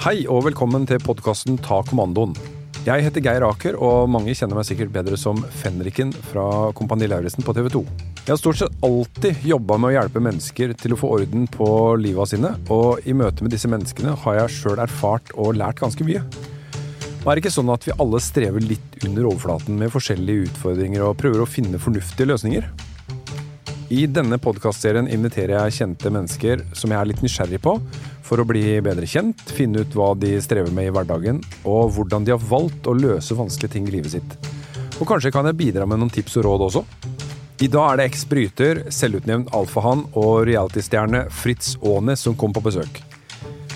Hei og velkommen til podkasten Ta kommandoen. Jeg heter Geir Aker, og mange kjenner meg sikkert bedre som Fenriken fra Kompani Lauritzen på TV 2. Jeg har stort sett alltid jobba med å hjelpe mennesker til å få orden på livet sine, og i møte med disse menneskene har jeg sjøl erfart og lært ganske mye. Og er det ikke sånn at vi alle strever litt under overflaten med forskjellige utfordringer og prøver å finne fornuftige løsninger? I denne podkastserien inviterer jeg kjente mennesker som jeg er litt nysgjerrig på, for å bli bedre kjent, finne ut hva de strever med i hverdagen, og hvordan de har valgt å løse vanskelige ting i livet sitt. Og kanskje kan jeg bidra med noen tips og råd også? I dag er det eks-bryter, selvutnevnt alfahann og realitystjerne Fritz Aanes som kom på besøk.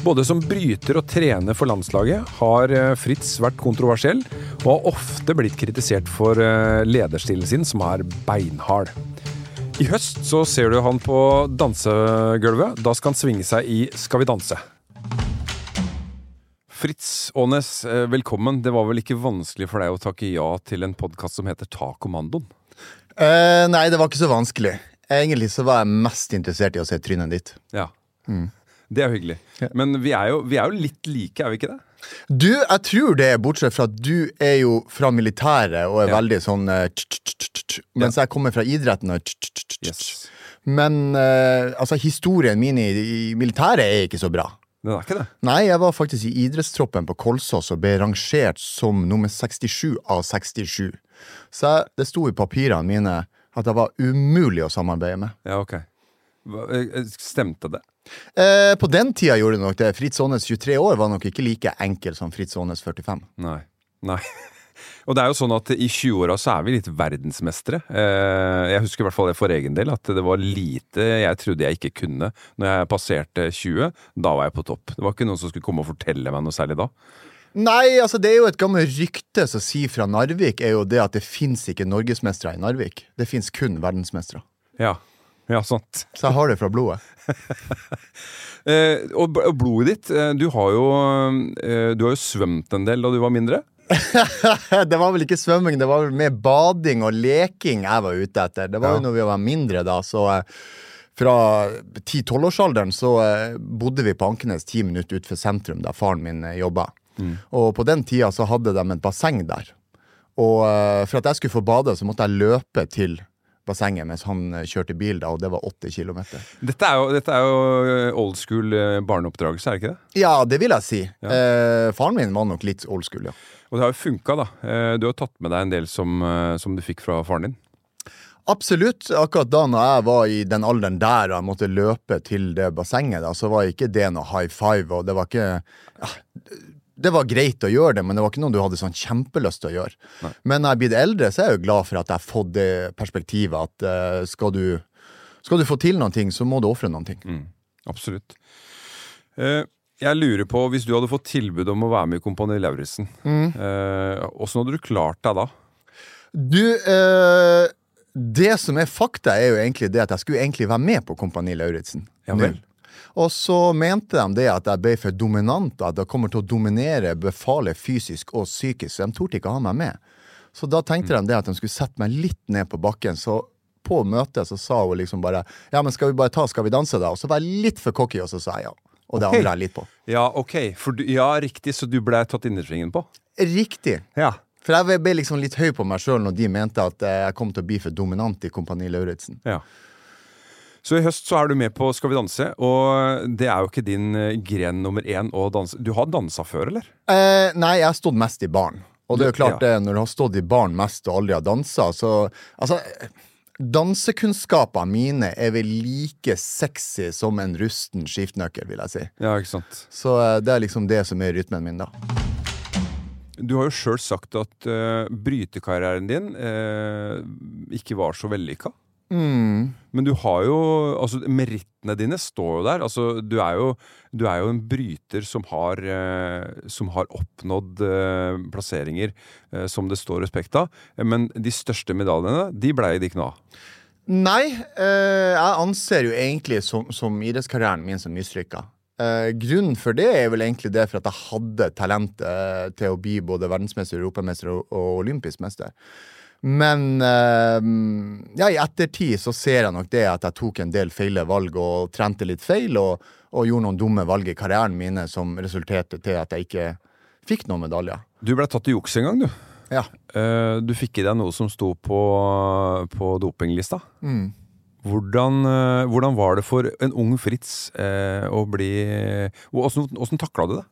Både som bryter og trener for landslaget har eh, Fritz vært kontroversiell, og har ofte blitt kritisert for eh, lederstilen sin, som er beinhard. I høst så ser du han på dansegulvet. Da skal han svinge seg i Skal vi danse. Fritz Aanes, eh, velkommen. Det var vel ikke vanskelig for deg å takke ja til en podkast som heter Ta kommandoen? Eh, nei, det var ikke så vanskelig. Egentlig så var jeg mest interessert i å se trynet ditt. Ja. Det er hyggelig. Men vi er jo, vi er jo litt like, er vi ikke det? Du, jeg tror det, bortsett fra at du er jo fra militæret og er Ja. veldig sånn eh, Mens jeg kommer fra idretten og. Yes. Men eh, altså, historien min i, i militæret er ikke så bra. Den er ikke det? Nei, jeg var faktisk i idrettstroppen på Kolsås og ble rangert som nummer 67 av 67. Så jeg, det sto i papirene mine at jeg var umulig å samarbeide med. Ja, ok. Hva- eh, Stemte det? Eh, på den tida gjorde det nok det. Fritz Aanes 23 år var nok ikke like enkel som Fritz Aanes 45. Nei. Nei. Og det er jo sånn at i 20-åra så er vi litt verdensmestere. Eh, Jeg husker i hvert fall det for egen del, at det var lite jeg trodde jeg ikke kunne. Når jeg passerte 20, da var jeg på topp. Det var ikke noen som skulle komme og fortelle meg noe særlig da. Nei, altså det er jo et gammelt rykte som sier fra Narvik, er jo det at det fins ikke norgesmestere i Narvik. Det fins kun verdensmestere. Ja, ja sant. Så jeg har det fra blodet. Eh, og blodet ditt, eh, du har jo eh, Du har jo svømt en del da du var mindre. det var vel ikke svømming, det var vel mer bading og leking jeg var ute etter. Det var Ja. jo når vi var mindre da, så eh, fra 10-12-årsalderen så bodde vi på Ankenes ti minutter utenfor sentrum, der faren min jobba. Og på den tida så hadde de et basseng der. Og for at jeg skulle få bade, så måtte jeg løpe til bassenget mens han eh, kjørte bil, da, og det var åtte kilometer. Dette er jo, dette er jo eh, old school eh, barneoppdragelse, er det ikke det? Ja, det vil jeg si. Eh, faren min var nok litt old school, ja. Og det har jo funka, da. Du har tatt med deg en del som, som du fikk fra faren din. Absolutt. Akkurat da når jeg var i den alderen der og jeg måtte løpe til det bassenget, da, så var ikke det noe high five, og det var ikke ja, Det var greit å gjøre det, men det var ikke noe du hadde sånn kjempelyst til å gjøre. Men når jeg er blitt eldre, så er jeg jo glad for at jeg har fått det perspektivet at uh, skal, du, skal du få til noen ting, så må du ofre noen ting. Absolutt. Uh, Jeg lurer på, hvis du hadde fått tilbud om å være med i Kompani Lauritzen, åssen mm. uh, hadde du klart deg da? Du, det som er fakta, er jo egentlig det at jeg skulle egentlig være med på Kompani Lauritzen. Ja vel. Og så mente de det at jeg ble for dominant, at jeg kommer til å dominere befalet fysisk og psykisk, så de torde ikke ha meg med. Så da tenkte de det at de skulle sette meg litt ned på bakken. Så på møtet så sa hun liksom bare Ja, men skal vi bare ta Skal vi danse, da? Og så var jeg litt for cocky, og så sa jeg ja. Og det okay. angrer jeg litt på. Ja, ok. Du, ja, riktig, så du ble tatt innersvingen på? Riktig. Ja. For jeg ble liksom litt høy på meg sjøl når de mente at eh, jeg kom til å bli for dominant i Kompani Lauritzen. ja. Så i høst så er du med på Skal vi danse, og det er jo ikke din eh, gren nummer én å danse. Du har dansa før, eller? Eh, nei, jeg har stått mest i baren. Og det er jo klart, Ja. det, når du har stått i baren mest og aldri har dansa, så Altså, dansekunnskapene mine er vel like sexy som en rusten skiftenøkkel, vil jeg si. Ja, ikke sant. Så eh, det er liksom det som er rytmen min, da. Du har jo sjøl sagt at uh, brytekarrieren din uh, ikke var så vellykka. Mm. Men du har jo Altså, merittene dine står jo der. Altså, du er jo, du er jo en bryter som har, eh, som har oppnådd eh, plasseringer eh, som det står respekt av. Men de største medaljene, de blei det ikke noe av. Nei, eh, jeg anser jo egentlig som, som idrettskarrieren min som mislykka. Eh, grunnen for det er vel egentlig det for at jeg hadde talent eh, til å bli både verdensmester, europamester og, og olympisk mester. Men eh, ja, i ettertid så ser jeg nok det at jeg tok en del feile valg og trente litt feil, og, og gjorde noen dumme valg i karrieren mine som resulterte til at jeg ikke fikk noen medaljer. Du ble tatt i juks en gang, du. Ja. Eh, du fikk i deg noe som sto på, på dopinglista. Mm. Hvordan, eh, hvordan var det for en ung Fritz eh, å bli åssen takla du det?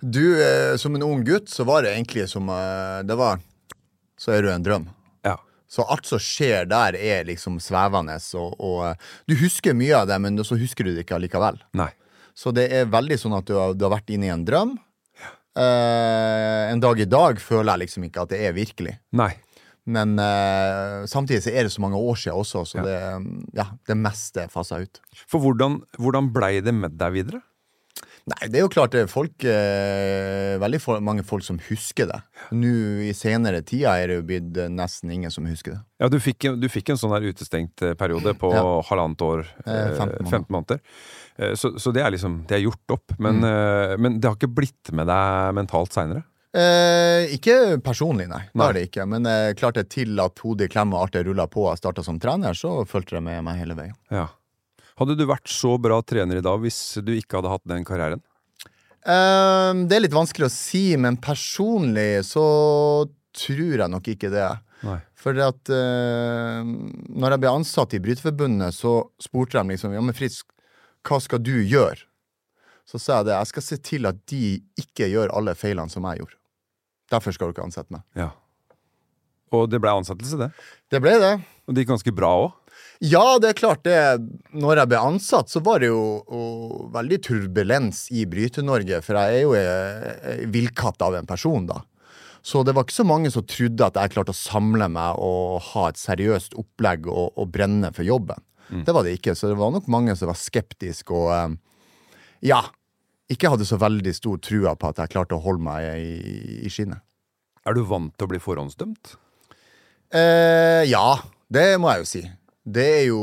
Du, eh, som en ung gutt, så var det egentlig som eh, Det var Så er du en drøm. Ja. Så alt som skjer der, er liksom svevende, og, og eh, du husker mye av det, men så husker du det ikke allikevel. Nei. Så det er veldig sånn at du har, du har vært inne i en drøm. Eh, en dag i dag føler jeg liksom ikke at det er virkelig. Nei. Men eh, samtidig så er det så mange år siden også, så Ja. det, ja, det meste fasa ut. For hvordan, hvordan blei det med deg videre? Nei, det er jo klart det er folk eh, Veldig for, mange folk som husker det. Nå i senere tida er det jo blitt eh, nesten ingen som husker det. Ja, Du fikk, du fikk en sånn der utestengt eh, periode på Ja. halvannet år. Eh, 15 eh, måneder. 15 måneder. Eh, Så, så det er liksom Det er gjort opp. Men, Mm. men det har ikke blitt med deg mentalt seinere? Eh, ikke personlig, nei. Det er det ikke. Men eh, klart det til at hodet i klem og alt det rulla på og jeg starta som trener, så fulgte det med meg hele veien. Ja. Hadde du vært så bra trener i dag hvis du ikke hadde hatt den karrieren? Eh, det er litt vanskelig å si, men personlig så tror jeg nok ikke det. Nei. For at uh, når jeg ble ansatt i Bryteforbundet, så spurte de liksom Ja, men Fritz, hva skal du gjøre? Så sa jeg det. Jeg skal se til at de ikke gjør alle feilene som jeg gjorde. Derfor skal du ikke ansette meg. Ja. Og det ble ansettelse, det. Det ble det. Og det gikk ganske bra òg. Ja, det er klart det. Når jeg ble ansatt, så var det jo og, veldig turbulens i Bryte-Norge, for jeg er jo eh, villkatt av en person, da. Så det var ikke så mange som trodde at jeg klarte å samle meg og ha et seriøst opplegg og, og brenne for jobben. Det var det ikke, så det var nok mange som var skeptiske og eh, ja, ikke hadde så veldig stor trua på at jeg klarte å holde meg i, i skinnet. Er du vant til å bli forhåndsdømt? Eh, ja, det må jeg jo si. Det er jo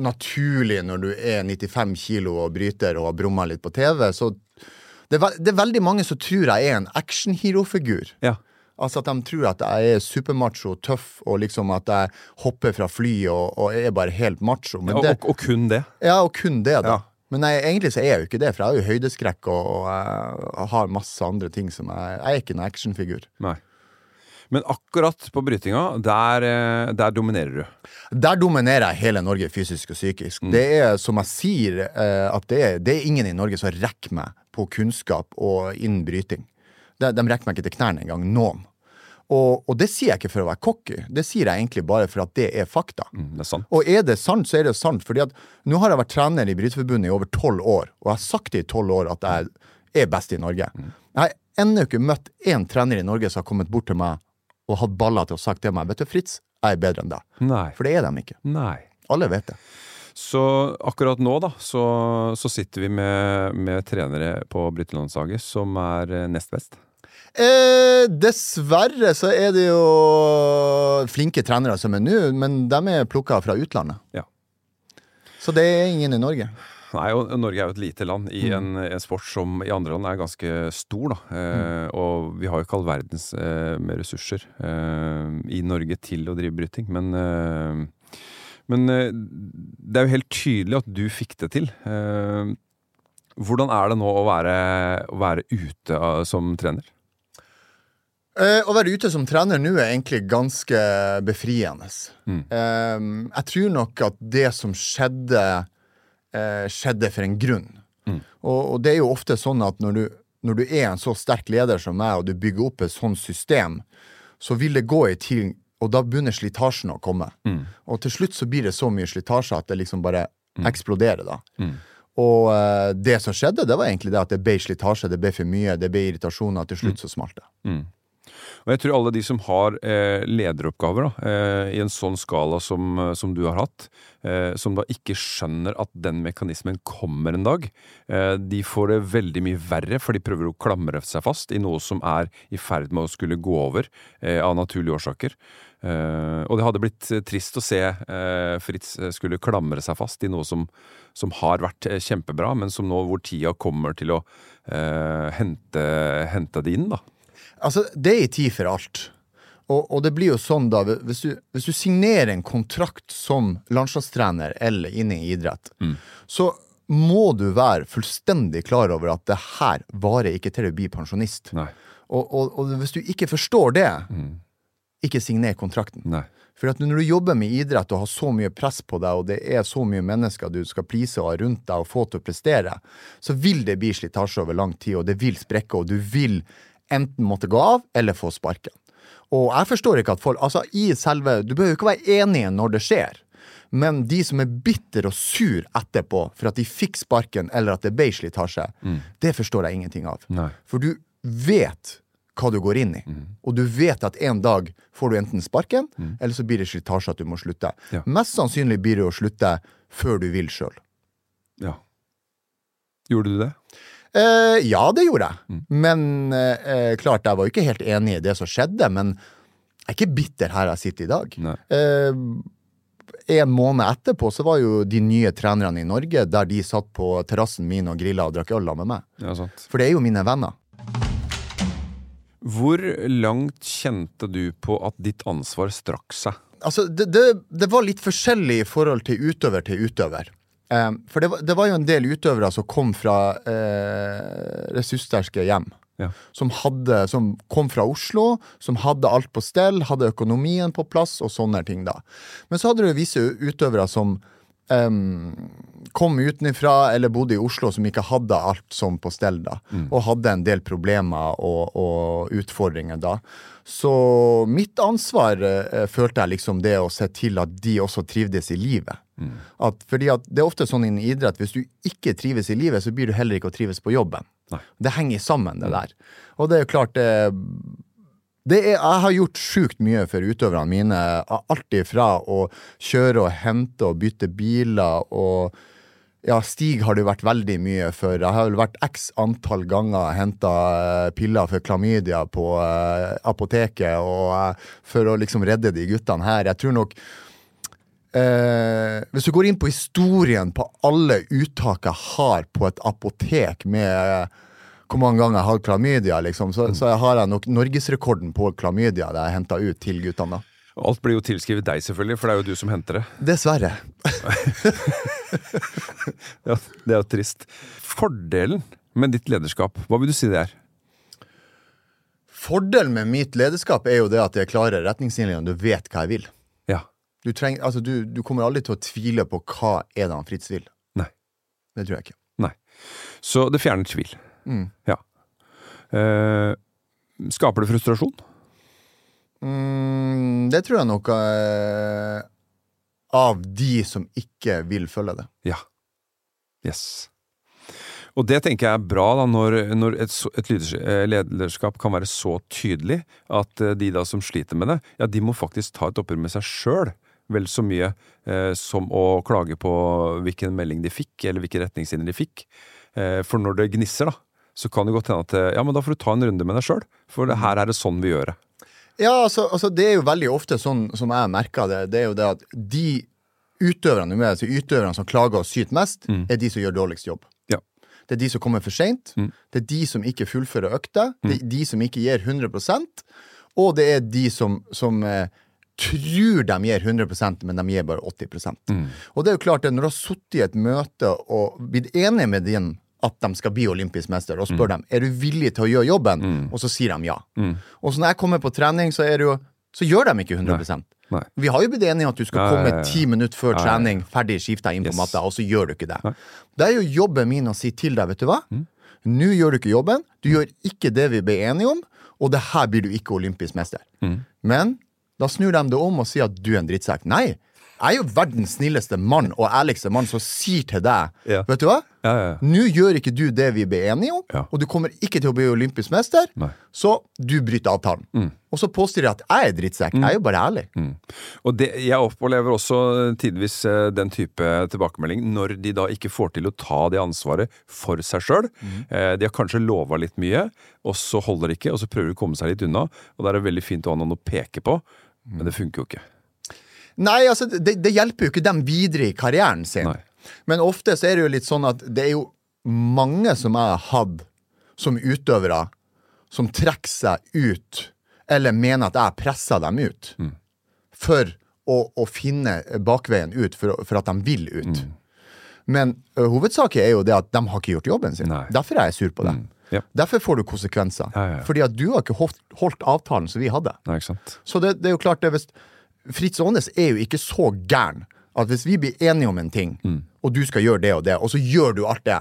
naturlig når du er 95 kilo og bryter og har brumma litt på TV. Så det er, det er veldig mange som tror jeg er en actionhero-figur. Ja. Altså at de tror at jeg er supermacho, tøff, og liksom at jeg hopper fra fly og, og er bare helt macho. Men og, det, og, kun det. ja, og kun det, da. Ja. Men jeg, egentlig så er jeg jo ikke det, for jeg har jo høydeskrekk og, og har masse andre ting som jeg Jeg er ikke en actionfigur. Nei. Men akkurat på brytinga, der, eh, der dominerer du. Der dominerer jeg hele Norge fysisk og psykisk. Det er som jeg sier, eh, at det er, det er ingen i Norge som rekker meg på kunnskap og innen bryting. De, de rekker meg ikke til knærne engang. Noen. Og, og det sier jeg ikke for å være cocky, det sier jeg egentlig bare for at det er fakta. Mm, det er sant. Og er det sant, så er det sant. fordi at nå har jeg vært trener i Bryteforbundet i over tolv år, og jeg har sagt i tolv år at jeg er best i Norge. Jeg har ennå ikke møtt én trener i Norge som har kommet bort til meg og hatt baller til å sagt til meg Vet du, Fritz, jeg er bedre enn deg. Nei. For det er de ikke. Nei. Alle vet det. Så akkurat nå, da, så, så sitter vi med, med trenere på brytelandslaget som er eh, nest best. Eh, dessverre så er det jo flinke trenere som er nå, men de er plukka fra utlandet. Ja. Så det er ingen i Norge. Nei, og Norge er jo et lite land i en, en sport som i andre land er ganske stor. da. Eh, Og vi har jo ikke all verdens eh, med ressurser eh, i Norge til å drive bryting. Men, eh, Men eh, det er jo helt tydelig at du fikk det til. Eh, hvordan er det nå å være, å være ute som trener? Eh, å være ute som trener nå er egentlig ganske befriende. Mm. Eh, jeg tror nok at det som skjedde, eh, skjedde for en grunn. Mm. Og, og det er jo ofte sånn at når du, når du er en så sterk leder som meg, og du bygger opp et sånt system, så vil det gå i tid, og da begynner slitasjen å komme. Mm. Og til slutt så blir det så mye slitasje at det liksom bare eksploderer, da. Mm. Og eh, det som skjedde, det var egentlig det at det ble slitasje, det ble for mye, det ble irritasjoner, til slutt så smalt det. Og jeg tror alle de som har eh, lederoppgaver da, eh, i en sånn skala som, eh, som du har hatt, eh, som da ikke skjønner at den mekanismen kommer en dag, eh, de får det veldig mye verre, for de prøver å klamre seg fast i noe som er i ferd med å skulle gå over eh, av naturlige årsaker. Og det hadde blitt trist å se Fritz skulle klamre seg fast i noe som, som har vært kjempebra, men som nå hvor tida kommer til å hente, hente det inn, da. Altså, det er i tid for alt. Og, og det blir jo sånn, da, hvis du, hvis du signerer en kontrakt som landslagstrener eller inne i idrett, så må du være fullstendig klar over at det her varer ikke til du blir pensjonist. Og, og, og hvis du ikke forstår det, ikke signer kontrakten. Nei. For at når du jobber med idrett og har så mye press på deg, og det er så mye mennesker du skal please og ha rundt deg og få til å prestere, så vil det bli slitasje over lang tid, og det vil sprekke, og du vil enten måtte gå av eller få sparken. Og jeg forstår ikke at folk Altså, i selve Du behøver ikke være enige når det skjer. Men de som er bitter og sur etterpå for at de fikk sparken eller at det ble slitasje, det forstår jeg ingenting av. Nei. For du vet hva du går inn i. Og du vet at en dag får du enten sparken, eller så blir det slitasje at du må slutte. Ja. Mest sannsynlig blir det å slutte før du vil sjøl. Ja. Gjorde du det? Eh, ja, det gjorde jeg. Men eh, klart, jeg var jo ikke helt enig i det som skjedde. Men jeg er ikke bitter her jeg sitter i dag. Eh, en måned etterpå så var jo de nye trenerne i Norge der de satt på terrassen min og grilla og drakk øl med meg. Ja, sant. For det er jo mine venner. Hvor langt kjente du på at ditt ansvar strakk seg? Altså, det, det, det var litt forskjellig i forhold til utøver til utøver. Eh, for det var, det var jo en del utøvere som kom fra eh, ressurssterke hjem. Ja. Som, hadde, som kom fra Oslo, som hadde alt på stell, hadde økonomien på plass og sånne ting. da. Men så hadde du visse utøvere som um, kom utenfra eller bodde i Oslo, som ikke hadde alt sånn på stell, da. Og hadde en del problemer og, og utfordringer da. Så mitt ansvar eh, følte jeg liksom det å se til at de også trivdes i livet. At, fordi at det er ofte sånn innen idrett, hvis du ikke trives i livet, så blir du heller ikke å trives på jobben. Nei. Det henger sammen, det der. Og det er jo klart det, det er, Jeg har gjort sjukt mye for utøverne mine. Alt ifra å kjøre og hente og bytte biler og ja, Stig har det jo vært veldig mye for. Jeg har vel vært x antall ganger henta piller for klamydia på eh, apoteket og, eh, for å liksom redde de guttene her. Jeg tror nok eh, Hvis du går inn på historien på alle uttak jeg har på et apotek med eh, hvor mange ganger jeg har klamydia, liksom, så, så har jeg nok norgesrekorden på klamydia det jeg henta ut til guttene. Alt blir jo tilskrevet deg, selvfølgelig, for det er jo du som henter det. Dessverre. Ja, det er jo trist. Fordelen med ditt lederskap, hva vil du si det er? Fordelen med mitt lederskap er jo det at jeg klarer retningslinjene, du vet hva jeg vil. Du, trenger, altså, du, du kommer aldri til å tvile på hva er det han Fritz vil. Nei. Det tror jeg ikke. Nei. Så det fjerner tvil. Ja. Eh, skaper det frustrasjon? Mm, det tror jeg nok eh, av de som ikke vil følge det. Ja. Yes. Og det tenker jeg er bra, da, når, når et, et eh, lederskap kan være så tydelig at eh, de da som sliter med det, ja, de må faktisk ta et oppgjør med seg sjøl. Vel så mye eh, som å klage på hvilken melding de fikk, eller hvilke retningslinjer de fikk. Eh, for når det gnisser, da, så kan det godt hende at eh, ja, men da får du ta en runde med deg sjøl. For det, her er det sånn vi gjør det. Ja, altså, altså det er jo veldig ofte sånn som jeg merker det, det er jo det at de utøverne, altså utøverne som klager og syter mest, er de som gjør dårligst jobb. Ja. Det er de som kommer for seint. Det er de som ikke fullfører økta. Det er de som ikke gir 100% Og det er de som, som eh, tror de gir 100% men de gir bare 80% Og det er jo klart at når du har sittet i et møte og blitt enig med din at de skal bli olympisk mester, og spør dem er du villig til å gjøre jobben, og så sier de ja. Og så når jeg kommer på trening, så, er det jo, så gjør de ikke 100 Nei. Vi har jo blitt enige om at du skal Ja, ja, komme ja, ja. ti minutter før Ja, ja, ja. trening, ferdig skifta inn på Yes. matta, og så gjør du ikke det. Det er jo jobben min å si til deg, vet du hva? Mm. Nå gjør du ikke jobben, du gjør ikke det vi ble enige om, og det her blir du ikke olympisk mester. Mm. Men da snur de det om og sier at du er en drittsekk. Nei, jeg er jo verdens snilleste mann og ærligste mann som sier til deg, Ja. vet du hva? Ja, ja. Nå gjør ikke du det vi ble enige om, og du kommer ikke til å bli olympisk mester, Nei. så du bryter avtalen. Og så påstår de at jeg er drittsekk. Jeg er jo bare ærlig. Og det, jeg opplever også tidvis eh, den type tilbakemelding når de da ikke får til å ta det ansvaret for seg sjøl. Eh, de har kanskje lova litt mye, og så holder det ikke, og så prøver de å komme seg litt unna. Og da er det veldig fint å ha noen å peke på, men det funker jo ikke. Nei, altså, det, det hjelper jo ikke dem videre i karrieren sin. Nei. Men ofte så er det jo litt sånn at det er jo mange som jeg har hatt som utøvere, som trekker seg ut, eller mener at jeg presser dem ut, for å, å finne bakveien ut, for, for at de vil ut. Men ø, hovedsaken er jo det at de har ikke gjort jobben sin. Nei. Derfor er jeg sur på det. Ja. Derfor får du konsekvenser. Ja. Fordi at du har ikke holdt, holdt avtalen som vi hadde. Så det, det er jo klart det hvis Fritz Aanes er jo ikke så gæren at hvis vi blir enige om en ting, Mm. og du skal gjøre det og det, og så gjør du alt det,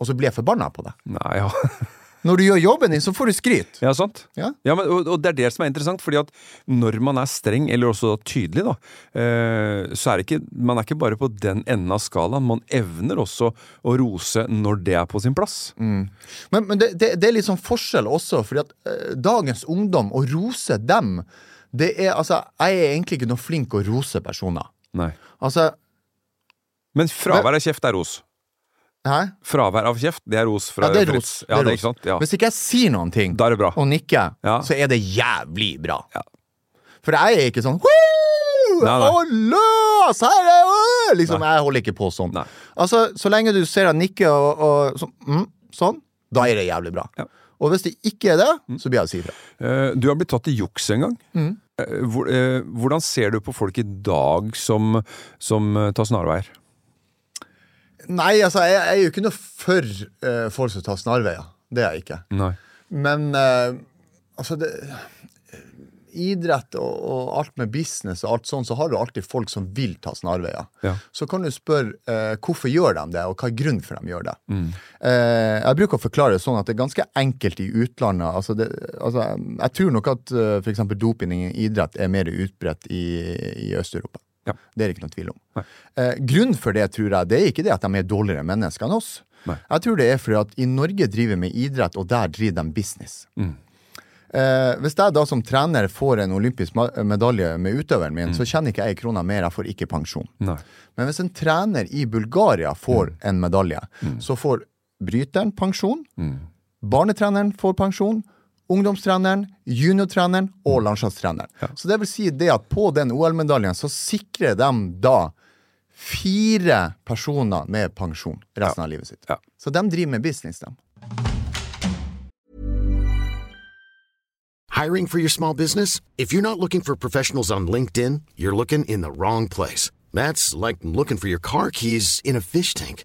og så blir jeg forbanna på deg. Nei, ja. Når du gjør jobben din, så får du skryt. Ja, sant. Ja. men, og, og det er det som er interessant, fordi at når man er streng, eller også tydelig, da, eh, så er det ikke, man er ikke bare på den enden av skalaen, man evner også å rose når det er på sin plass. Men, men det, det, det er litt sånn forskjell også, fordi at eh, dagens ungdom, å rose dem det er, altså, Jeg er egentlig ikke noe flink å rose personer. Nei. Altså Men fravær av kjeft er ros. Hæ? Fravær av kjeft, det er ros. Fra Ja, det er Fritz. ros. Ja, det er det er ros. Ja. Hvis ikke jeg sier noen ting Da er det bra. og nikker, Ja. så er det jævlig bra. Ja. For jeg er ikke sånn Nei, nei. Løs! Her er jeg! Liksom, jeg holder ikke på sånn. Nei. Altså, Så lenge du ser jeg nikker og, og så, mm, sånn, da er det jævlig bra. Mm. Og hvis det ikke er det, så blir jeg å si ifra. Uh, Du har blitt tatt i juks en gang. Mm. Uh, hvor- uh, Hvordan ser du på folk i dag som, som tar snarveier? Nei, altså, jeg, jeg er jo ikke noe for uh, folk som tar snarveier. Det er jeg ikke. Nei. Men uh, altså det Idrett og, og alt med business og alt sånn, så har du alltid folk som vil ta snarveier. Ja. Så kan du spørre uh, hvorfor gjør de det, og hva er grunnen for de gjør det. Eh, jeg bruker å forklare det sånn at det er ganske enkelt i utlandet. Altså det, altså, jeg tror nok at uh, f.eks. doping i idrett er mer utbredt i, i Øst-Europa. Ja. Det er det ikke noe tvil om. Eh, grunnen for det tror jeg, det er ikke det at de er dårligere mennesker enn oss. Nei. Jeg tror det er fordi at i Norge driver med idrett, og der driver de business. Mm. Eh, hvis jeg da som trener får en olympisk medalje med utøveren min, så tjener ikke jeg ei krone mer, jeg får ikke pensjon. Mm. Nei. Men hvis en trener i Bulgaria får Mm. en medalje, så får bryteren pensjon, Mm. barnetreneren får pensjon, ungdomstreneren, juniortreneren og landslagstreneren. Ja. Så det vil si det at på den OL-medaljen så sikrer de da fire personer med pensjon resten av livet sitt. Ja. Så de driver med business, de. Hiring for your small business? If you're not looking for professionals on LinkedIn, you're looking in the wrong place. That's like looking for your car keys in a fish tank.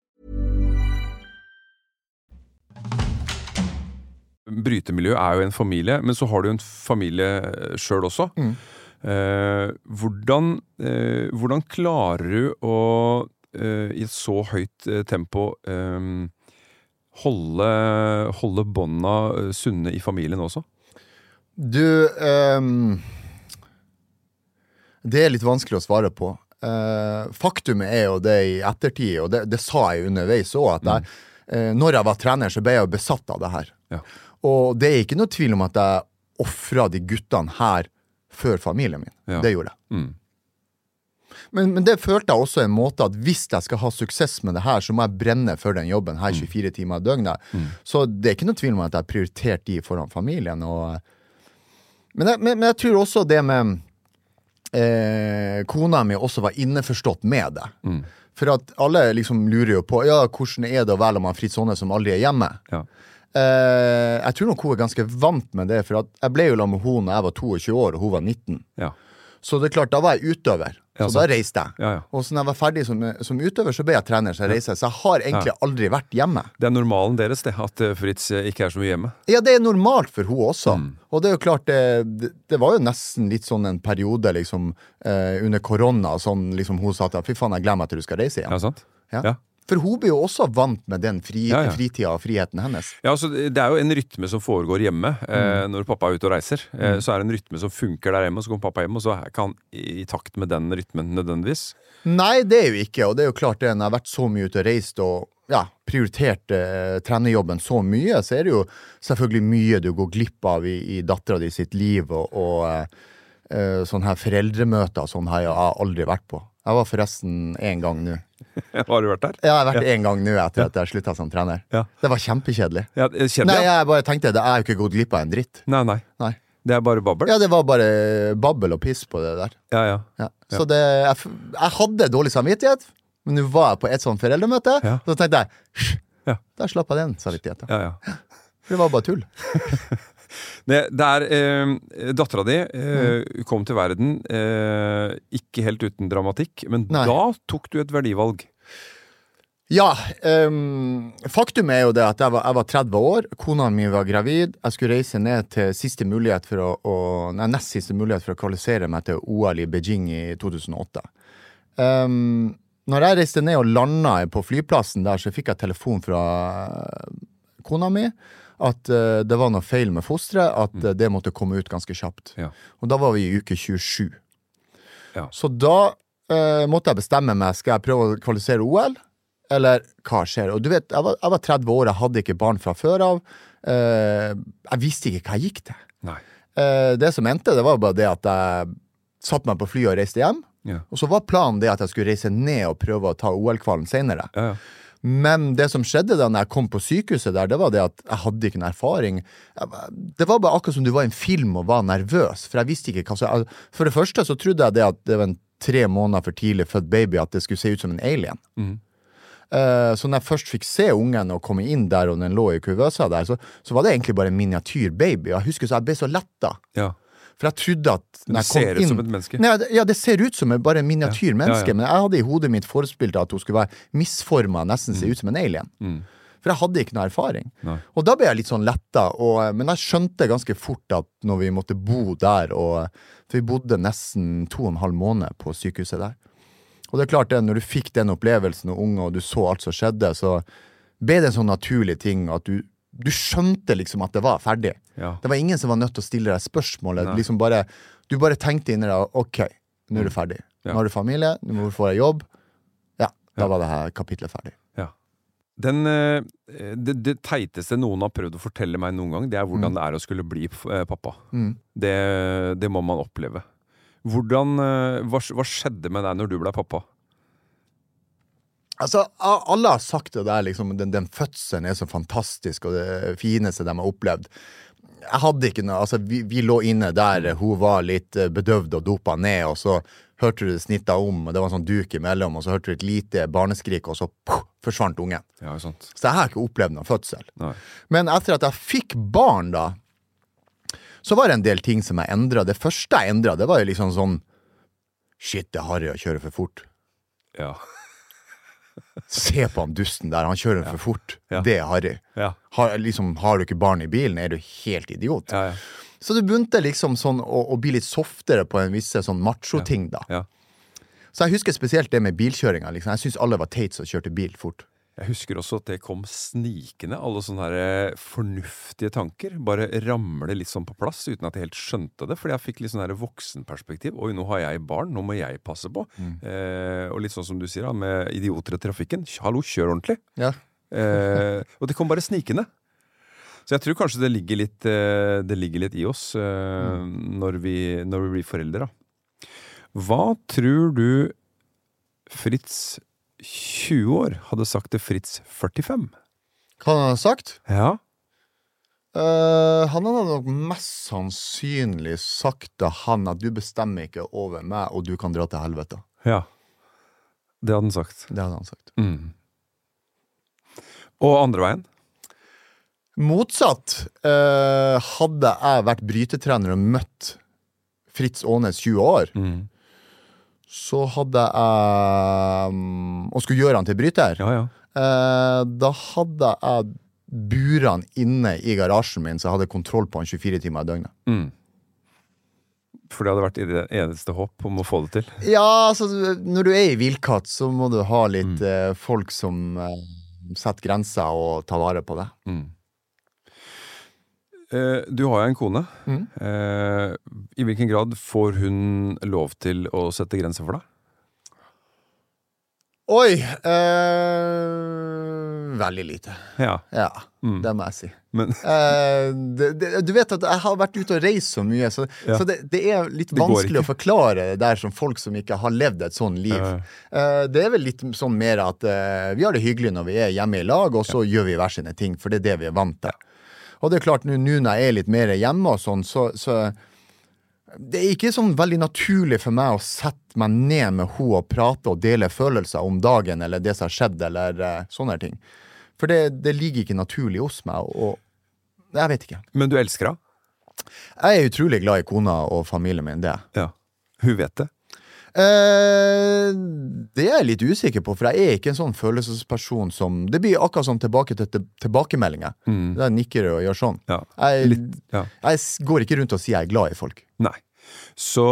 Brytemiljø er jo en familie, men så har du jo en familie sjøl også. Eh, hvordan, eh, hvordan klarer du å eh, i et så høyt eh, tempo eh, holde, holde bånda eh, sunne i familien også? Du Det er litt vanskelig å svare på. Eh, faktumet er jo det i ettertid, og det, det sa jeg underveis òg, at jeg, eh, når jeg var trener, så ble jeg besatt av det her. Ja. Og det er ikke noe tvil om at jeg ofra de guttene her før familien min. Ja. Det gjorde jeg. Mm. Men, men det følte jeg også en måte at hvis jeg skal ha suksess med det her, så må jeg brenne for den jobben her 24 timer i døgnet. Så det er ikke noe tvil om at jeg prioriterte prioritert de foran familien. Og, men, jeg, men, men jeg tror også det med eh, Kona mi også var innforstått med det. For at alle liksom lurer jo på Ja, hvordan er det å være med Fritz Aane som aldri er hjemme. Ja. Eh, jeg tror nok hun er ganske vant med det, for at jeg ble jo sammen med henne da jeg var 22 år, og hun var 19. Ja. Så det er klart, da var jeg utøver. Så da reiste jeg. Ja, ja. Og så når jeg var ferdig som, som utøver, så ble jeg trener, så jeg reiste. Så jeg har egentlig aldri vært hjemme. Det er normalen deres, det, at eh, Fritz eh, ikke er så mye hjemme. Ja, det er normalt for hun også. Mm. Og det er jo klart, det, det, var jo nesten litt sånn en periode liksom eh, under korona, sånn liksom hun sa at fy faen, jeg glemmer at du skal reise igjen. Ja, sant? Ja. For hun blir jo også vant med den fri, Ja, ja. fritida og friheten hennes. Ja, altså, Det er jo en rytme som foregår hjemme eh, når pappa er ute og reiser. Eh, Så er det en rytme som funker der hjemme, og så kommer pappa hjem, og så er ikke han i takt med den rytmen nødvendigvis. Nei, det er jo ikke, og det er jo klart det, når jeg har vært så mye ute og reist og ja, prioritert eh, trenerjobben så mye, så er det jo selvfølgelig mye du går glipp av i, i dattera di sitt liv, og, og eh, eh, sånne her foreldremøter og sånn har jeg aldri vært på. Jeg var forresten én gang nå. Har du vært der? Ja, jeg har vært én gang nå etter at jeg slutta som trener. Ja. Det var kjempekjedelig. Ja, Kjedelig? Nei, jeg bare tenkte det er jo ikke gått glipp av en dritt. Nei, nei. Nei. Det er bare babbel? Ja, det var bare babbel og piss på det der. Ja, ja. Ja. Så det, jeg, jeg hadde dårlig samvittighet, men nå var jeg på et sånt foreldremøte, Ja. så tenkte jeg «Hysj, Ja. Der slapp jeg den samvittigheten. ja, ja. Det var bare tull. Det, det er eh, Dattera di eh, Mm. kom til verden eh, ikke helt uten dramatikk, men Nei. da tok du et verdivalg. Ja, Um, faktum er jo det at jeg var, jeg var 30 år, kona mi var gravid, jeg skulle reise ned til siste mulighet for å, å nei, nest siste mulighet for å kvalifisere meg til OL i Beijing i 2008. Um, når jeg reiste ned og landa på flyplassen der, så fikk jeg telefon fra kona mi at uh, det var noe feil med fosteret, at mm. det måtte komme ut ganske kjapt. Ja. Og da var vi i uke 27. Ja. Så da uh, måtte jeg bestemme meg. Skal jeg prøve å kvalifisere OL, eller hva skjer? Og du vet, jeg var, jeg var 30 år, jeg hadde ikke barn fra før av. Uh, jeg visste ikke hva jeg gikk til. Det som endte, det var bare det at jeg satte meg på flyet og reiste hjem. Ja. Og så var planen det at jeg skulle reise ned og prøve å ta OL-kvalen senere. Ja, ja. Men det som skjedde da når jeg kom på sykehuset der, det var det at jeg hadde ikke noen erfaring. Det var bare akkurat som du var i en film og var nervøs, for jeg visste ikke hva som For det første så trodde jeg det at det var en tre måneder for tidlig født baby, at det skulle se ut som en alien. Eh, så når jeg først fikk se ungen og komme inn der, og den lå i kuvøsa der, så, så var det egentlig bare en miniatyr baby. Jeg husker så jeg ble så letta. ja. For jeg trodde at når jeg kom ser ut inn, som et menneske. Nei, ja, det ser ut som en- bare en miniatyr Ja, menneske, ja. men jeg hadde i hodet mitt forespilt at hun skulle være misforma, nesten Mm. se ut som en alien. For jeg hadde ikke noe erfaring. Nei. Og da ble jeg litt sånn letta, og, men jeg skjønte ganske fort at når vi måtte bo der, og for vi bodde nesten to og en halv måned på sykehuset der. Og det er klart det, når du fikk den opplevelsen og unge, og du så alt som skjedde, så ble det en sånn naturlig ting at du, du skjønte liksom at det var ferdig. Ja. Det var ingen som var nødt til å stille deg spørsmålet. Liksom bare, du bare tenkte inni deg OK, nå er du ferdig. Ja. Nå har du familie, nå får jeg jobb. Ja, da var det her kapitlet ferdig. Ja. Den, eh, det, det teiteste noen har prøvd å fortelle meg noen gang, det er hvordan det er å skulle bli eh, pappa. Mm. Det, det må man oppleve. Hvordan, eh, hva, hva skjedde med deg når du ble pappa? Altså, Alle har sagt det der, liksom, den, den fødselen er så fantastisk, og det fineste de har opplevd. jeg hadde ikke noe Altså, vi, vi lå inne der hun var litt eh, bedøvd og dopa ned, og så hørte du det snitta om, og det var en sånn duk imellom, og så hørte du et lite barneskrik, og så puh, forsvant ungen. Ja. Så jeg har ikke opplevd noen fødsel. Nei. Men etter at jeg fikk barn, da, så var det en del ting som jeg endra. Det første jeg endra, det var jo liksom sånn Shit, det er harry å kjøre for fort. Ja. Se på han dusten der, han kjører for fort. Ja. Det er harry. Ja. Har, liksom, har du ikke barn i bilen, er du helt idiot. Ja, ja. Så du begynte liksom sånn å, å bli litt softere på en visse sånn macho-ting, da. ja. Så jeg husker spesielt det med bilkjøringa. Liksom. Jeg syns alle var teit som kjørte bil fort. Jeg husker også at det kom snikende, alle sånne her eh, fornuftige tanker. Bare ramle litt sånn på plass uten at jeg helt skjønte det. Fordi jeg fikk litt sånn her voksenperspektiv. Oi, nå har jeg barn, nå må jeg passe på. Eh, og litt sånn som du sier, da, med idioter i trafikken. Hallo, kjør ordentlig. Ja. Eh, og det kom bare snikende. Så jeg tror kanskje det ligger litt, eh, det ligger litt i oss eh, når, vi, når vi blir foreldre. Da. Hva tror du Fritz 20 år hadde sagt til Fritz 45? Hva han hadde sagt? Ja. Uh, han hadde nok mest sannsynlig sagt til han at du bestemmer ikke over meg, og du kan dra til helvete. ja. Det hadde han sagt. Det hadde han sagt. Mm. Og andre veien? Motsatt. Uh, hadde jeg vært brytetrener og møtt Fritz Aanes 20 år, Mm. Så hadde jeg mm, Og skulle gjøre han til bryter. Ja, ja. Eh, da hadde jeg burene inne i garasjen min, så jeg hadde kontroll på han 24 timer i døgnet. Mm. For det hadde vært i det eneste håp om å få det til. Ja, altså, når du er i villkatt, så må du ha litt eh, folk som eh, setter grenser og tar vare på det. Mm. Eh, du har jo en kone. Mm. Eh, I hvilken grad får hun lov til å sette grenser for deg? Oi! Eh, veldig lite. Ja, Ja, Mm. det må jeg si. men Eh, det, det, du vet at jeg har vært ute og reist så mye, så, Ja. så det, det er litt vanskelig å forklare det der som folk som ikke har levd et sånn liv. Ja. Eh, det er vel litt sånn mer at eh, vi har det hyggelig når vi er hjemme i lag, og så gjør vi hver sine ting, for det er det vi er vant til. Og det er klart, nå nå når jeg er litt mer hjemme og sånn, så, så det er ikke sånn veldig naturlig for meg å sette meg ned med henne og prate og dele følelser om dagen eller det som har skjedd, eller uh, sånne ting. For det, det ligger ikke naturlig hos meg, og jeg vet ikke. Men du elsker henne? Jeg er utrolig glad i kona og familien min, det. Ja. Hun vet det? Eh, det er jeg litt usikker på, for jeg er ikke en sånn følelsesperson som Det blir akkurat som tilbake til til tilbakemeldinger. Mm. Der nikker du og gjør sånn. Ja. Jeg, Litt, ja. jeg går ikke rundt og sier jeg er glad i folk. Nei. Så,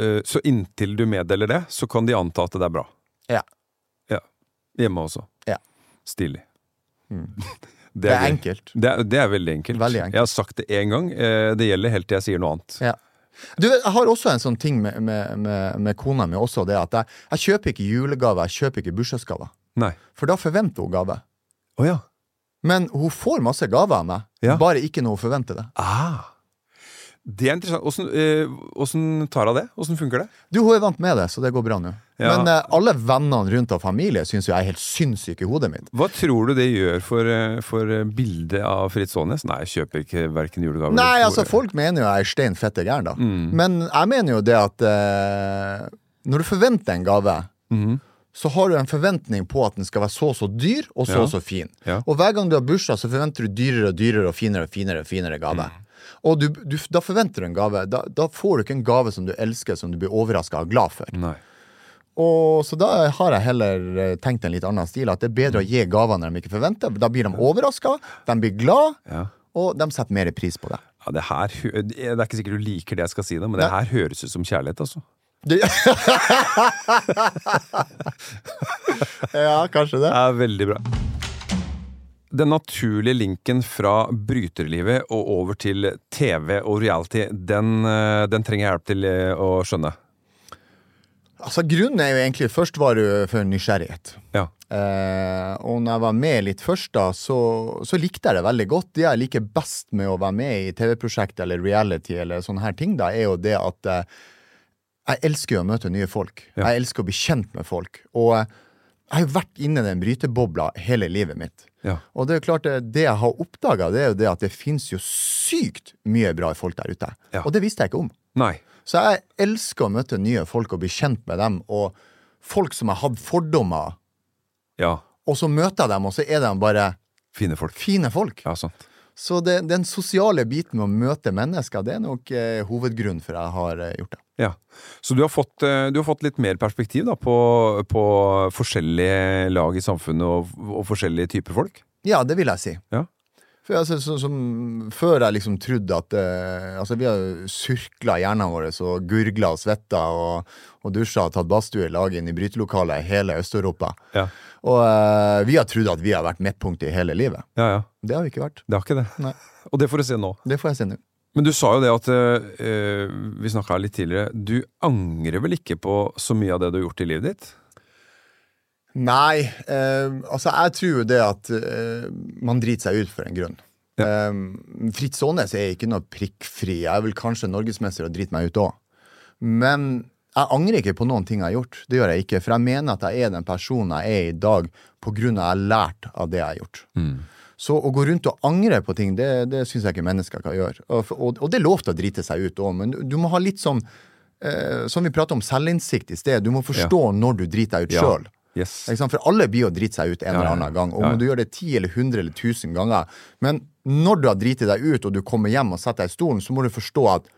uh, så inntil du meddeler det, så kan de anta at det er bra? Ja. Ja. Hjemme også? Ja. Stilig. Det er gøy. enkelt. Det er, det er veldig enkelt. Veldig enkelt. Jeg har sagt det én gang. eh, Det gjelder helt til jeg sier noe annet. Ja. Du Jeg har også en sånn ting med, med, med, med kona mi også, det at jeg, jeg kjøper ikke julegave, jeg kjøper ikke bursdagsgaver. Nei. For da forventer hun gave. Oh, ja. Men hun får masse gaver av meg, Ja. bare ikke når hun forventer det. Ah. Det er interessant. Åssen eh, åssen tar hun det? Åssen funker det? Du, hun er vant med det, så det går bra nå. Ja. Men eh, alle vennene rundt av familie syns jo jeg er helt sinnssyk i hodet mitt. Hva tror du det gjør for, eh, for eh, bildet av Fritz Aanes? Nei, jeg kjøper ikke verken julegaver Nei, eller- altså folk mener jo jeg er stein fette gæren, da. Mm. Men jeg mener jo det at eh, når du forventer en gave, mm så har du en forventning på at den skal være så og så dyr og så Ja. og så fin. Ja. Og hver gang du har bursdag, så forventer du dyrere og dyrere og finere og finere og finere gave. Mm. Og du, du, da forventer du en gave. Da, da får du ikke en gave som du elsker, som du blir overraska og glad for. Nei. Og Så da har jeg heller eh, tenkt en litt annen stil. At det er bedre å gi gaver når de ikke forventer. Da blir de overraska, de blir glad, Ja. og de setter mer pris på det. Ja, det, her, det er ikke sikkert du liker det jeg skal si, det, men det her høres ut som kjærlighet. altså. Ja, kanskje det. Det er veldig bra. Den naturlige linken fra bryterlivet og over til TV og reality, den, eh, den trenger jeg hjelp til eh, å skjønne. Altså Grunnen er jo egentlig Først var det for nysgjerrighet. Ja. Eh, og når jeg var med litt først, da, så, så likte jeg det veldig godt. Det jeg liker best med å være med i TV-prosjekt eller reality, eller sånne her ting, da, er jo det at eh, jeg elsker å møte nye folk. Ja. Jeg elsker å bli kjent med folk. Og eh, Jeg har jo vært inne i den brytebobla hele livet mitt. Ja. Og det er klart, det, det jeg har oppdaga, det er jo det at det fins jo sykt mye bra folk der ute. Ja. Og det visste jeg ikke om. Nei. Så jeg elsker å møte nye folk og bli kjent med dem. Og folk som har hatt fordommer, Ja. og så møter jeg dem, og så er de bare Fine folk. fine folk. Ja, sant. Så det, den sosiale biten med å møte mennesker, det er nok eh, hovedgrunnen for at jeg har eh, gjort det. Ja. Så du har fått, eh, du har fått litt mer perspektiv da, på, på forskjellige lag i samfunnet og, og forskjellige typer folk? Ja, det vil jeg si. Ja. For altså, så, som, Før jeg liksom trodde at eh, Altså, vi har surkla hjernene våre og gurgla og svetta og, og dusja og tatt badstue i lag inn i brytelokalet i hele Øst-Europa. Ja. Og eh, vi har trodd at vi har vært midtpunktet i hele livet. Ja, ja. Det har vi ikke vært. Det har ikke det. Nei. Og det får du se nå. Det får jeg se nå. Men du sa jo det at eh, Vi snakka litt tidligere. Du angrer vel ikke på så mye av det du har gjort i livet ditt? Nei, eh, altså jeg tror jo det at eh, man driter seg ut for en grunn. Eh, Fritz Aanes er ikke noe prikkfri. Jeg er vel kanskje norgesmester og driter meg ut òg. Men jeg angrer ikke på noen ting jeg har gjort. Det gjør jeg ikke. For jeg mener at jeg er den personen jeg er i dag på grunn av at jeg har lært av det jeg har gjort. Så å gå rundt og angre på ting, det, det syns jeg ikke mennesker kan gjøre. Og, og, og det er lov til å drite seg ut òg, men du, må ha litt sånn eh, Som vi pratet om selvinnsikt i sted. Du må forstå når du driter deg ut Ja. Yes. For alle blir jo driter seg ut en eller annen gang. Og Om du gjør det ti eller 100 eller tusen ganger. Men når du har driti deg ut, og du kommer hjem og setter deg i stolen, så må du forstå at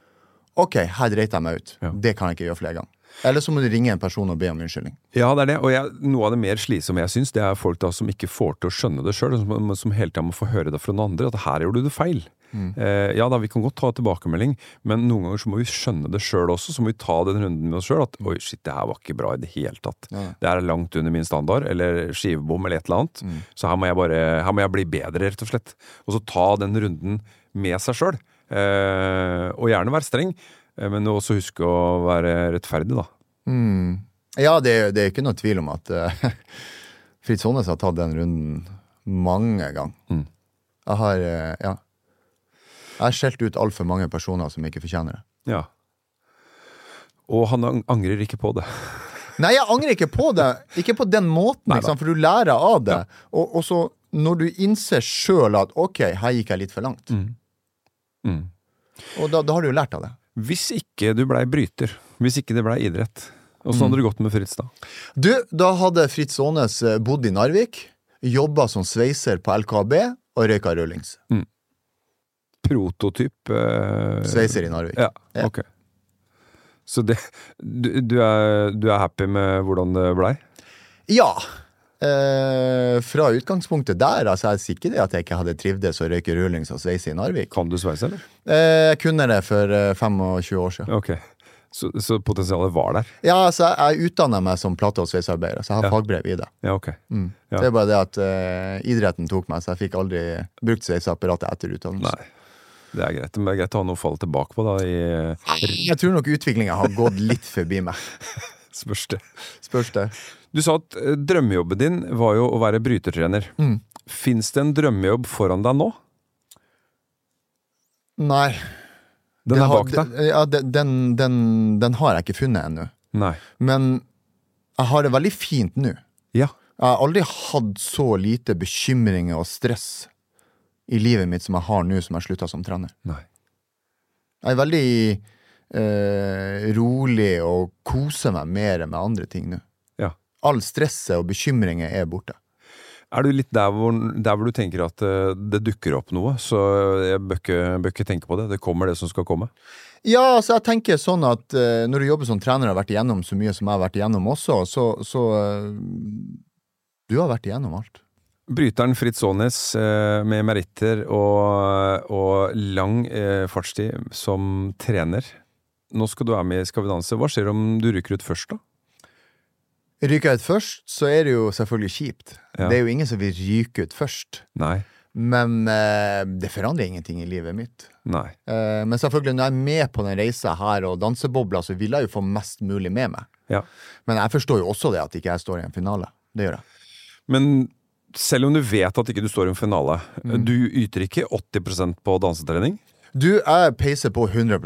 OK, her dreit jeg meg ut. Det kan jeg ikke gjøre flere ganger. Eller så må du ringe en person og be om unnskyldning. Ja, det er det. Og jeg, noe av det mer slitsomme jeg syns, det er folk da som ikke får til å skjønne det sjøl, som, som hele tida må få høre det fra noen andre, at her gjorde du det feil. Eh, ja da, vi kan godt ta tilbakemelding, men noen ganger så må vi skjønne det sjøl også. Så må vi ta den runden med oss sjøl. At oi, shit, det her var ikke bra i det hele tatt. Det her er langt under min standard, eller skivebom, eller et eller annet. Så her må jeg bare Her må jeg bli bedre, rett og slett. Og så ta den runden med seg sjøl. Eh, og gjerne være streng, men også huske å være rettferdig, da. Ja, det, det er ikke noe tvil om at uh, Fritz Aanes har tatt den runden mange ganger. Jeg har uh, Ja. Jeg har skjelt ut altfor mange personer som ikke fortjener det. Ja. Og han angrer ikke på det. Nei, jeg angrer ikke på det. Ikke på den måten, sant? for du lærer av det. Og, og så når du innser sjøl at OK, her gikk jeg litt for langt. Mm. Og da, da har du jo lært av det. Hvis ikke du blei bryter, hvis ikke det blei idrett, åssen hadde det gått med Fritz da? Du, da hadde Fritz Aanes eh, bodd i Narvik, jobba som sveiser på LKAB og røyka rullings. Prototyp eh, Sveiser i Narvik. Ja, Ja. ok. Så det, du, du, er, du er happy med hvordan det blei? Ja. Eh, fra utgangspunktet der, altså jeg sier ikke det at jeg ikke hadde trivdes å røyke rullings og sveise i Narvik. Kan du sveise, eller? Eh, jeg kunne det for eh, 25 år siden. Okay. Så, så potensialet var der? Ja, altså jeg, jeg utdanna meg som plate- og sveisearbeider, så jeg har Ja. fagbrev i det. Ja, ok. Ja. Det er bare det at eh, idretten tok meg, så jeg fikk aldri brukt sveiseapparatet etter utdannelsen. Nei. Det er greit. Men det er greit å ha noe å falle tilbake på, da. I Jeg tror nok utviklinga har gått litt forbi meg. spørs det. Spørs det. Du sa at eh, drømmejobben din var jo å være brytertrener. Mm. Fins det en drømmejobb foran deg nå? Nei. Den er bak deg? Ja, den, den, den har jeg ikke funnet ennå. Nei. Men jeg har det veldig fint nå. Ja. Jeg har aldri hatt så lite bekymringer og stress i livet mitt som jeg har nå som jeg slutta som trener. Nei. Jeg er veldig eh, rolig og koser meg mer med andre ting nå. Ja. All stresset og bekymringer er borte. Er du litt der hvor, der hvor du tenker at eh, det dukker opp noe, så jeg bør ikke, tenke på det? Det kommer det som skal komme? Ja, altså jeg tenker sånn at uh, når du jobber som trener og har vært igjennom så mye som jeg har vært igjennom også, så, så uh, Du har vært igjennom alt. Bryteren Fritz Aanes uh, med meritter og, og lang fartstid som trener. Nå skal du være med i Skal vi danse. Hva skjer om du ryker ut først, da? Ryker jeg ut først, så er det jo selvfølgelig kjipt. Ja. Det er jo ingen som vil ryke ut først. Nei. Men eh, det forandrer ingenting i livet mitt. Nei. Eh, men selvfølgelig, når jeg er med på den reisa her og dansebobla, så vil jeg jo få mest mulig med meg. Ja. Men jeg forstår jo også det at ikke jeg står i en finale. Det gjør jeg. Men selv om du vet at ikke du står i en finale, Mm. du yter ikke 80% på dansetrening? Du, jeg peiser på 100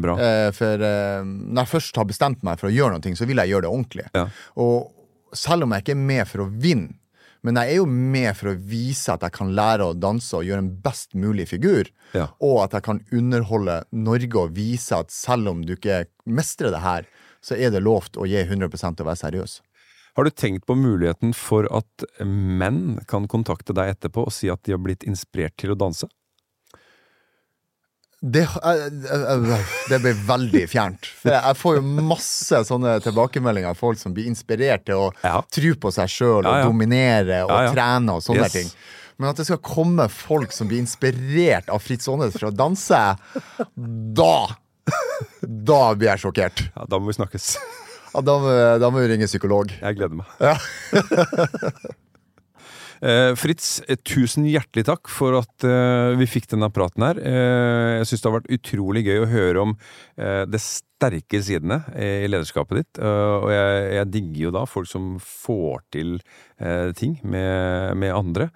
Bra. Eh, For eh, når jeg først har bestemt meg for å gjøre noe, så vil jeg gjøre det ordentlig. Ja. Og selv om jeg ikke er med for å vinne, men jeg er jo med for å vise at jeg kan lære å danse og gjøre en best mulig figur. Ja. Og at jeg kan underholde Norge og vise at selv om du ikke mestrer det her, så er det lovt å gi 100% og være seriøs. Har du tenkt på muligheten for at menn kan kontakte deg etterpå og si at de har blitt inspirert til å danse? Det, eh, eh, det blir veldig fjernt. For jeg får jo masse sånne tilbakemeldinger av folk som blir inspirert til å Ja. tro på seg sjøl og Ja, ja. dominere og Ja, ja. trene og sånne Yes. ting. Men at det skal komme folk som blir inspirert av Fritz Aanes for å danse, da Da blir jeg sjokkert. Ja, Da må vi snakkes. Ja, da, da må vi ringe psykolog. Jeg gleder meg. Eh, Fritz, eh, tusen hjertelig takk for at eh, vi fikk denne praten her. Eh, jeg syns det har vært utrolig gøy å høre om eh, det sterke sidene eh, i lederskapet ditt. Eh, og jeg, jeg digger jo da folk som får til eh, ting med, med andre.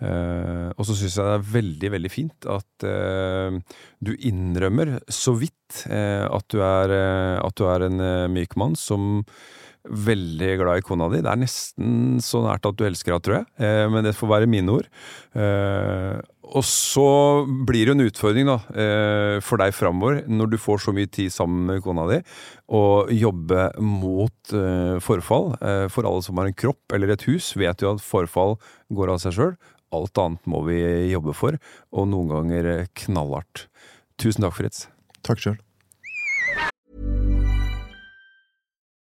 Uh, og så syns jeg det er veldig, veldig fint at uh, du innrømmer så vidt uh, at, du er, eh, at du er en eh, myk mann som veldig glad i kona di. Det er nesten så nært at du elsker henne, tror jeg. Eh, men det får være mine ord. Eh, og så blir det en utfordring da, eh, for deg framover, når du får så mye tid sammen med kona di, å jobbe mot eh, forfall. Eh, for alle som har en kropp eller et hus, vet jo at forfall går av seg sjøl. Alt annet må vi jobbe for, og noen ganger knallhardt. Tusen takk, Fritz. Takk sjøl.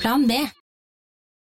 Plan B.